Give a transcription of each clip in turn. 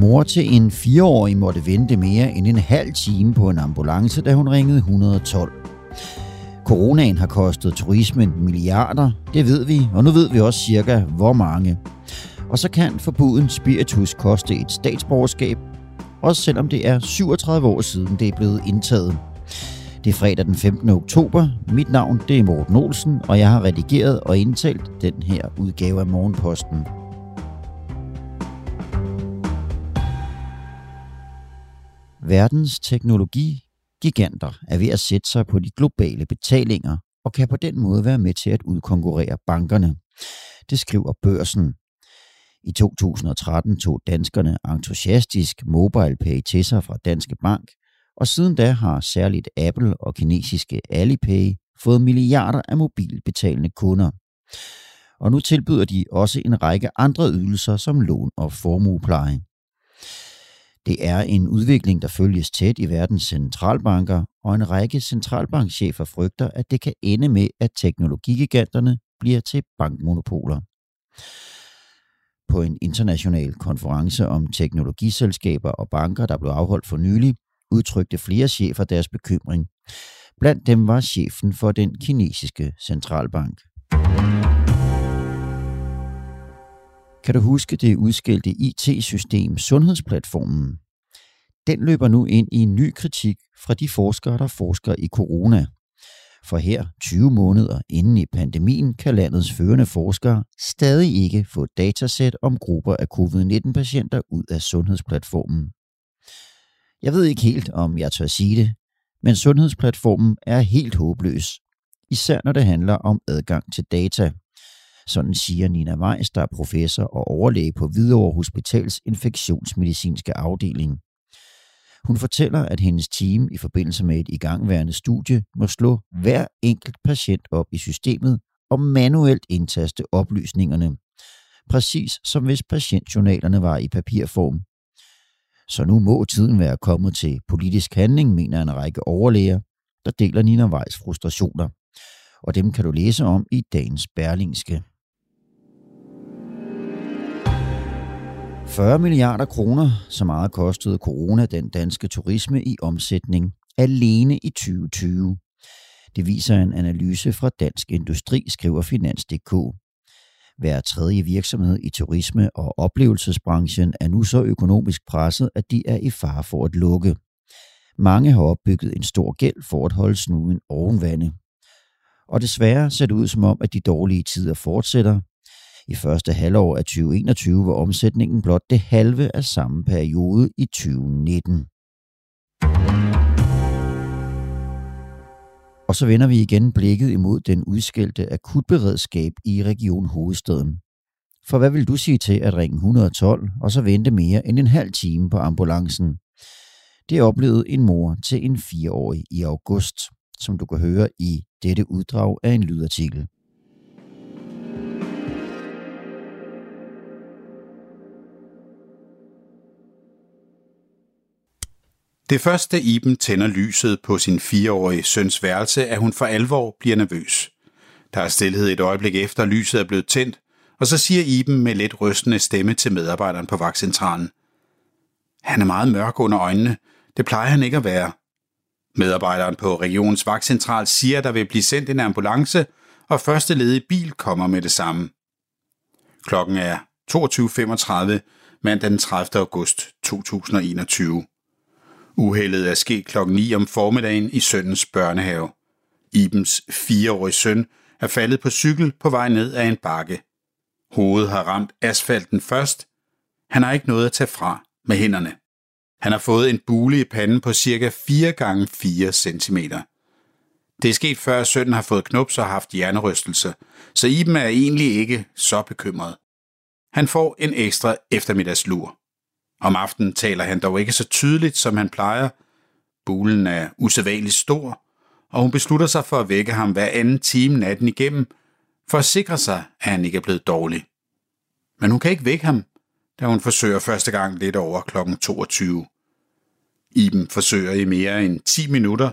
Mor til en fireårig måtte vente mere end en halv time på en ambulance, da hun ringede 112. Coronaen har kostet turismen milliarder, det ved vi, og nu ved vi også cirka hvor mange. Og så kan forbuden spiritus koste et statsborgerskab, også selvom det er 37 år siden det er blevet indtaget. Det er fredag den 15. oktober. Mit navn det er Morten Olsen, og jeg har redigeret og indtalt den her udgave af Morgenposten. Verdens teknologigiganter er ved at sætte sig på de globale betalinger og kan på den måde være med til at udkonkurrere bankerne. Det skriver børsen. I 2013 tog danskerne entusiastisk MobilePay til sig fra Danske Bank, og siden da har særligt Apple og kinesiske Alipay fået milliarder af mobilbetalende kunder. Og nu tilbyder de også en række andre ydelser som lån og formuepleje. Det er en udvikling, der følges tæt i verdens centralbanker, og en række centralbankchefer frygter, at det kan ende med, at teknologigiganterne bliver til bankmonopoler. På en international konference om teknologiselskaber og banker, der blev afholdt for nylig, udtrykte flere chefer deres bekymring. Blandt dem var chefen for den kinesiske centralbank. Kan du huske det udskældte IT-system Sundhedsplatformen? Den løber nu ind i en ny kritik fra de forskere, der forsker i corona. For her, 20 måneder inden i pandemien, kan landets førende forskere stadig ikke få datasæt om grupper af covid-19-patienter ud af Sundhedsplatformen. Jeg ved ikke helt, om jeg tør sige det, men Sundhedsplatformen er helt håbløs, især når det handler om adgang til data. Sådan siger Nina Weiss, der er professor og overlæge på Hvidovre Hospitals infektionsmedicinske afdeling. Hun fortæller, at hendes team i forbindelse med et igangværende studie må slå hver enkelt patient op i systemet og manuelt indtaste oplysningerne. Præcis som hvis patientjournalerne var i papirform. Så nu må tiden være kommet til politisk handling, mener en række overlæger, der deler Nina Weiss frustrationer. Og dem kan du læse om i dagens Berlingske. 40 milliarder kroner, så meget kostede corona den danske turisme i omsætning alene i 2020. Det viser en analyse fra Dansk Industri, skriver Finans.dk. Hver tredje virksomhed i turisme- og oplevelsesbranchen er nu så økonomisk presset, at de er i fare for at lukke. Mange har opbygget en stor gæld for at holde snuden ovenvande. Og desværre ser det ud som om, at de dårlige tider fortsætter, i første halvår af 2021 var omsætningen blot det halve af samme periode i 2019. Og så vender vi igen blikket imod den udskældte akutberedskab i Region Hovedstaden. For hvad vil du sige til at ringe 112 og så vente mere end en halv time på ambulancen? Det oplevede en mor til en fireårig i august, som du kan høre i dette uddrag af en lydartikel. Det første Iben tænder lyset på sin fireårige søns værelse, at hun for alvor bliver nervøs. Der er stillhed et øjeblik efter, lyset er blevet tændt, og så siger Iben med lidt rystende stemme til medarbejderen på vagtcentralen. Han er meget mørk under øjnene. Det plejer han ikke at være. Medarbejderen på regionens vagtcentral siger, at der vil blive sendt en ambulance, og første ledige bil kommer med det samme. Klokken er 22.35 mandag den 30. august 2021. Uheldet er sket klokken 9 om formiddagen i sønnens børnehave. Ibens fireårige søn er faldet på cykel på vej ned ad en bakke. Hovedet har ramt asfalten først. Han har ikke noget at tage fra med hænderne. Han har fået en bule i panden på cirka 4 gange 4 cm. Det er sket før, at sønnen har fået knups og haft hjernerystelse, så Iben er egentlig ikke så bekymret. Han får en ekstra eftermiddagslur. Om aftenen taler han dog ikke så tydeligt, som han plejer. Bulen er usædvanligt stor, og hun beslutter sig for at vække ham hver anden time natten igennem, for at sikre sig, at han ikke er blevet dårlig. Men hun kan ikke vække ham, da hun forsøger første gang lidt over kl. 22. Iben forsøger i mere end 10 minutter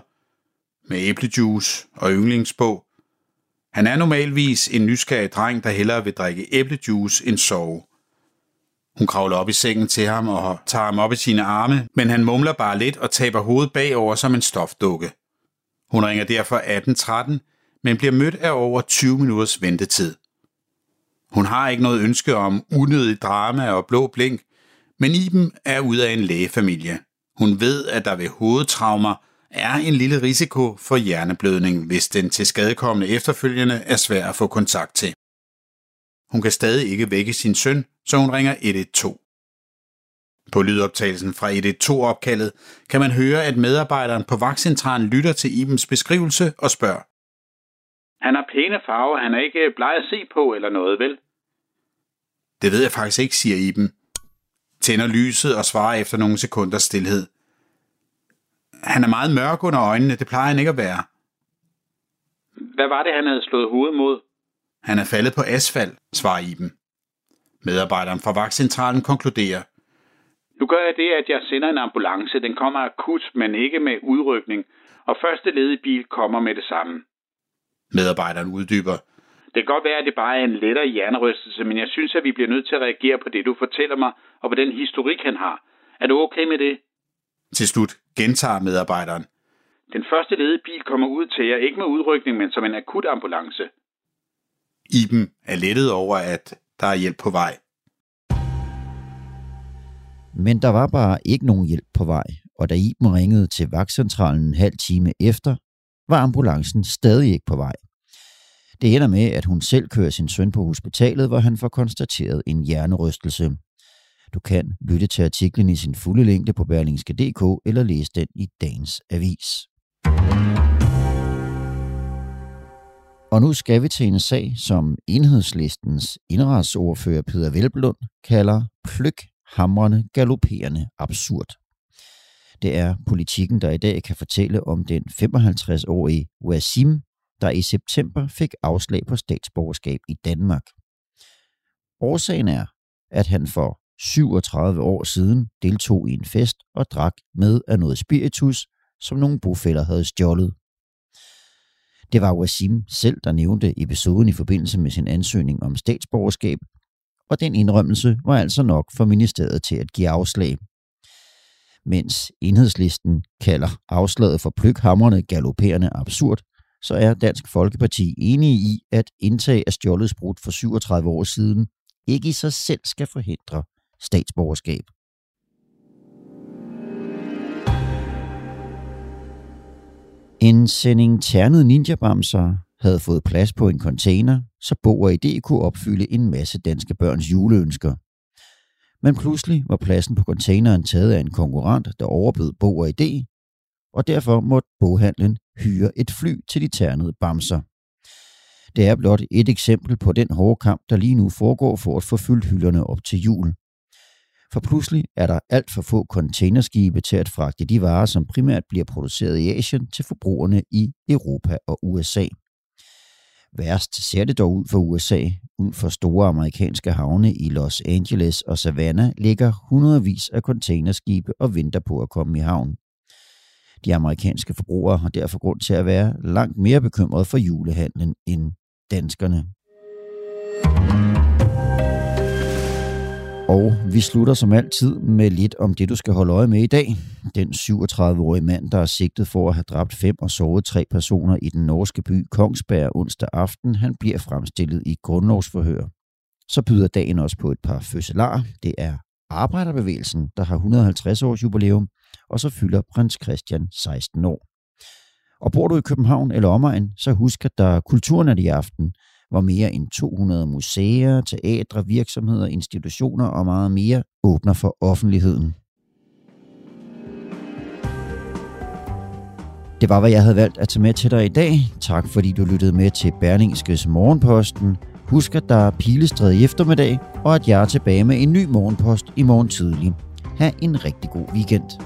med æblejuice og yndlingsbog. Han er normalvis en nysgerrig dreng, der hellere vil drikke æblejuice end sove. Hun kravler op i sengen til ham og tager ham op i sine arme, men han mumler bare lidt og taber hovedet bagover som en stofdukke. Hun ringer derfor 1813, men bliver mødt af over 20 minutters ventetid. Hun har ikke noget ønske om unødig drama og blå blink, men Iben er ud af en lægefamilie. Hun ved, at der ved hovedtraumer er en lille risiko for hjerneblødning, hvis den til skadekommende efterfølgende er svær at få kontakt til. Hun kan stadig ikke vække sin søn, så hun ringer 112. På lydoptagelsen fra 112-opkaldet kan man høre, at medarbejderen på vagtcentralen lytter til Ibens beskrivelse og spørger. Han har pæne farver, han er ikke bleg at se på eller noget, vel? Det ved jeg faktisk ikke, siger Iben. Tænder lyset og svarer efter nogle sekunders stillhed. Han er meget mørk under øjnene, det plejer han ikke at være. Hvad var det, han havde slået hovedet mod? Han er faldet på asfalt, svarer Iben. Medarbejderen fra vagtcentralen konkluderer. Nu gør jeg det, at jeg sender en ambulance. Den kommer akut, men ikke med udrykning. Og første ledige bil kommer med det samme. Medarbejderen uddyber. Det kan godt være, at det bare er en lettere hjernerystelse, men jeg synes, at vi bliver nødt til at reagere på det, du fortæller mig, og på den historik, han har. Er du okay med det? Til slut gentager medarbejderen. Den første ledige bil kommer ud til jer, ikke med udrykning, men som en akut ambulance. Iben er lettet over, at der er hjælp på vej. Men der var bare ikke nogen hjælp på vej, og da Iben ringede til vagtcentralen en halv time efter, var ambulancen stadig ikke på vej. Det ender med, at hun selv kører sin søn på hospitalet, hvor han får konstateret en hjernerystelse. Du kan lytte til artiklen i sin fulde længde på berlingske.dk eller læse den i dagens avis. Og nu skal vi til en sag, som enhedslistens indretsordfører Peter Velblund kalder pløk hamrende, galopperende absurd. Det er politikken, der i dag kan fortælle om den 55-årige Wasim, der i september fik afslag på statsborgerskab i Danmark. Årsagen er, at han for 37 år siden deltog i en fest og drak med af noget spiritus, som nogle bofælder havde stjålet. Det var Wasim selv, der nævnte episoden i forbindelse med sin ansøgning om statsborgerskab, og den indrømmelse var altså nok for ministeriet til at give afslag. Mens enhedslisten kalder afslaget for pløkhammerne galopperende absurd, så er Dansk Folkeparti enige i, at indtag af stjålet sprut for 37 år siden ikke i sig selv skal forhindre statsborgerskab. En sending ternede ninjabamser havde fået plads på en container, så Bo og ID kunne opfylde en masse danske børns juleønsker. Men pludselig var pladsen på containeren taget af en konkurrent, der overbød Bo og ID, og derfor måtte boghandlen hyre et fly til de ternede bamser. Det er blot et eksempel på den hårde kamp, der lige nu foregår for at få fyldt hylderne op til jul. For pludselig er der alt for få containerskibe til at fragte de varer, som primært bliver produceret i Asien, til forbrugerne i Europa og USA. Værst ser det dog ud for USA. Ud for store amerikanske havne i Los Angeles og Savannah ligger hundredvis af containerskibe og venter på at komme i havn. De amerikanske forbrugere har derfor grund til at være langt mere bekymrede for julehandlen end danskerne. Og vi slutter som altid med lidt om det, du skal holde øje med i dag. Den 37-årige mand, der er sigtet for at have dræbt fem og såret tre personer i den norske by Kongsberg onsdag aften, han bliver fremstillet i grundlovsforhør. Så byder dagen også på et par fødselar. Det er Arbejderbevægelsen, der har 150 års jubilæum, og så fylder prins Christian 16 år. Og bor du i København eller omegn, så husk, at der er kulturnat i aften – hvor mere end 200 museer, teatre, virksomheder, institutioner og meget mere åbner for offentligheden. Det var, hvad jeg havde valgt at tage med til dig i dag. Tak fordi du lyttede med til Berlingskes Morgenposten. Husk, at der er pilestræd i eftermiddag, og at jeg er tilbage med en ny morgenpost i morgen tidlig. Ha' en rigtig god weekend.